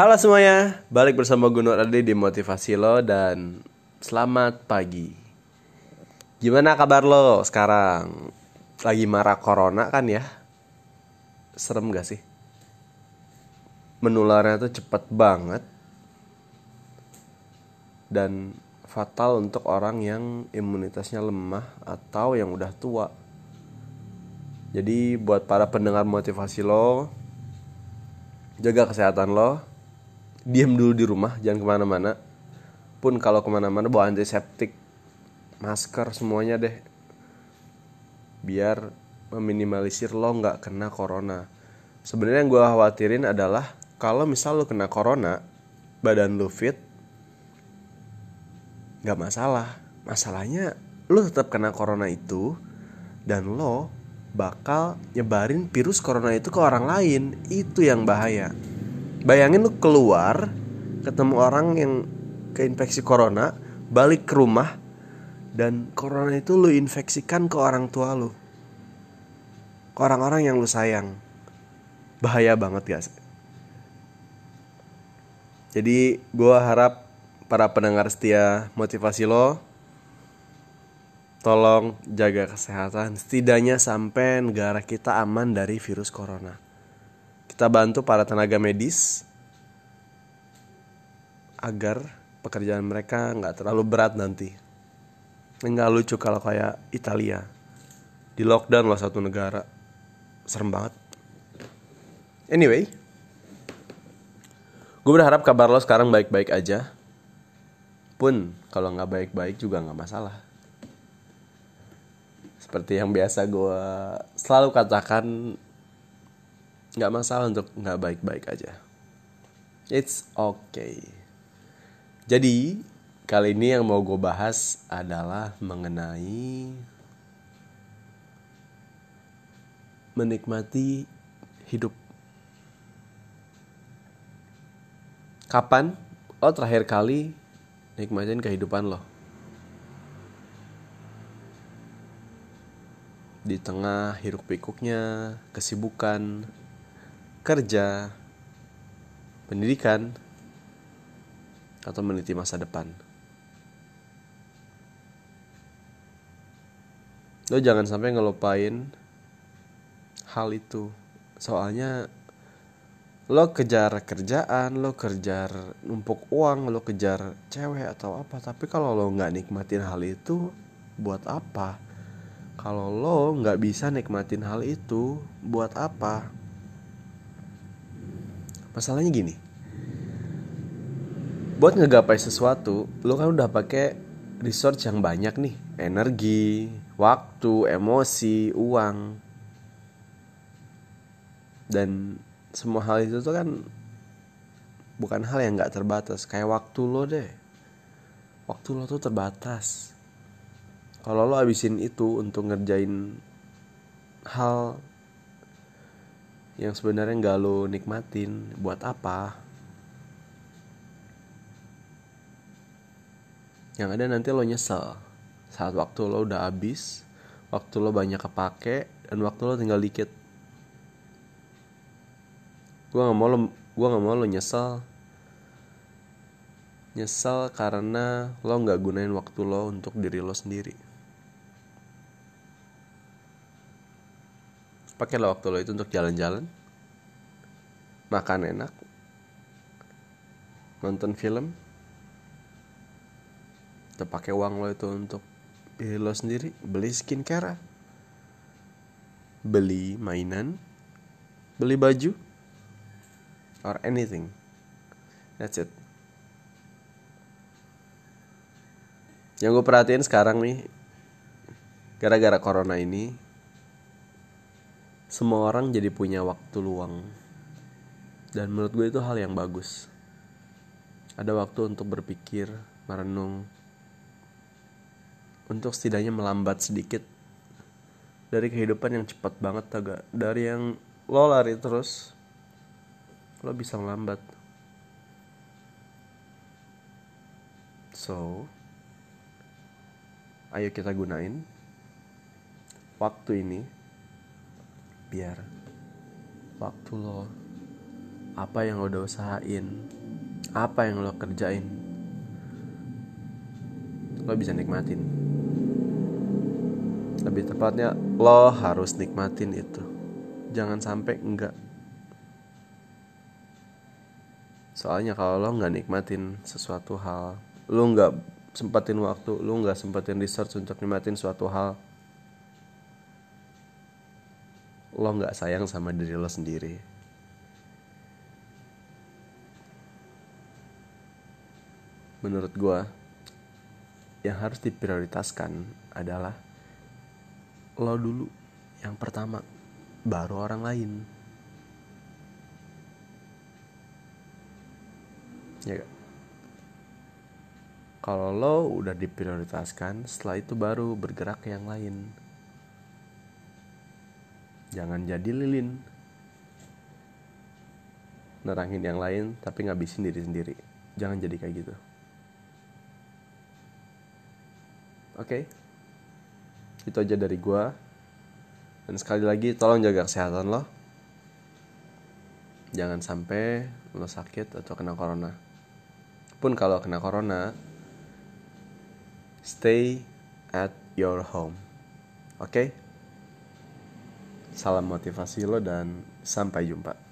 Halo semuanya, balik bersama Gunung Adi di Motivasi Lo dan selamat pagi. Gimana kabar lo sekarang? Lagi marah corona kan ya? Serem gak sih? Menularnya tuh cepet banget dan fatal untuk orang yang imunitasnya lemah atau yang udah tua. Jadi buat para pendengar motivasi lo, jaga kesehatan lo, diam dulu di rumah, jangan ke mana-mana. Pun kalau ke mana-mana bawa antiseptik, masker semuanya deh, biar meminimalisir lo nggak kena corona. Sebenarnya yang gue khawatirin adalah kalau misal lo kena corona, badan lo fit, nggak masalah. Masalahnya lo tetap kena corona itu dan lo bakal nyebarin virus corona itu ke orang lain. Itu yang bahaya. Bayangin lu keluar ketemu orang yang keinfeksi corona, balik ke rumah dan corona itu lu infeksikan ke orang tua lu. Ke orang-orang yang lu sayang. Bahaya banget guys. Jadi gue harap para pendengar setia motivasi lo tolong jaga kesehatan setidaknya sampai negara kita aman dari virus corona. Kita bantu para tenaga medis agar pekerjaan mereka nggak terlalu berat nanti. Nggak lucu kalau kayak Italia di lockdown loh satu negara, serem banget. Anyway, gue berharap kabar lo sekarang baik-baik aja. Pun kalau nggak baik-baik juga nggak masalah seperti yang biasa gue selalu katakan nggak masalah untuk nggak baik-baik aja. It's okay. Jadi kali ini yang mau gue bahas adalah mengenai menikmati hidup. Kapan lo terakhir kali nikmatin kehidupan lo? Di tengah hiruk pikuknya, kesibukan, kerja, pendidikan, atau meniti masa depan. Lo jangan sampai ngelupain hal itu. Soalnya lo kejar kerjaan, lo kejar numpuk uang, lo kejar cewek atau apa. Tapi kalau lo nggak nikmatin hal itu, buat apa? kalau lo nggak bisa nikmatin hal itu buat apa masalahnya gini. Buat ngegapai sesuatu lo kan udah pakai resource yang banyak nih. Energi waktu emosi uang. Dan semua hal itu tuh kan bukan hal yang nggak terbatas. Kayak waktu lo deh. Waktu lo tuh terbatas. Kalau lo abisin itu untuk ngerjain hal yang sebenarnya nggak lo nikmatin buat apa? Yang ada nanti lo nyesel. Saat waktu lo udah habis waktu lo banyak kepake dan waktu lo tinggal dikit. Gue nggak mau lo gue nggak mau lo nyesel. Nyesel karena lo nggak gunain waktu lo untuk diri lo sendiri pakailah waktu lo itu untuk jalan-jalan. Makan enak. Nonton film. Atau pakai uang lo itu untuk diri lo sendiri. Beli skincare beli mainan. Beli baju. Or anything. That's it. Yang gue perhatiin sekarang nih gara-gara corona ini semua orang jadi punya waktu luang. Dan menurut gue itu hal yang bagus. Ada waktu untuk berpikir merenung. Untuk setidaknya melambat sedikit. Dari kehidupan yang cepat banget agak dari yang lo lari terus lo bisa melambat. So ayo kita gunain waktu ini biar waktu lo apa yang lo udah usahain apa yang lo kerjain lo bisa nikmatin. Lebih tepatnya lo harus nikmatin itu. Jangan sampai enggak. Soalnya kalau lo nggak nikmatin sesuatu hal lo nggak sempatin waktu lo nggak sempatin research untuk nikmatin suatu hal lo nggak sayang sama diri lo sendiri. Menurut gue yang harus diprioritaskan adalah lo dulu. Yang pertama baru orang lain. Ya gak? kalau lo udah diprioritaskan setelah itu baru bergerak ke yang lain jangan jadi lilin nerangin yang lain tapi ngabisin diri sendiri jangan jadi kayak gitu Oke. Okay? Itu aja dari gua. Dan sekali lagi tolong jaga kesehatan lo. Jangan sampai lo sakit atau kena corona. Pun kalau kena corona, stay at your home. Oke? Okay? Salam motivasi lo dan sampai jumpa.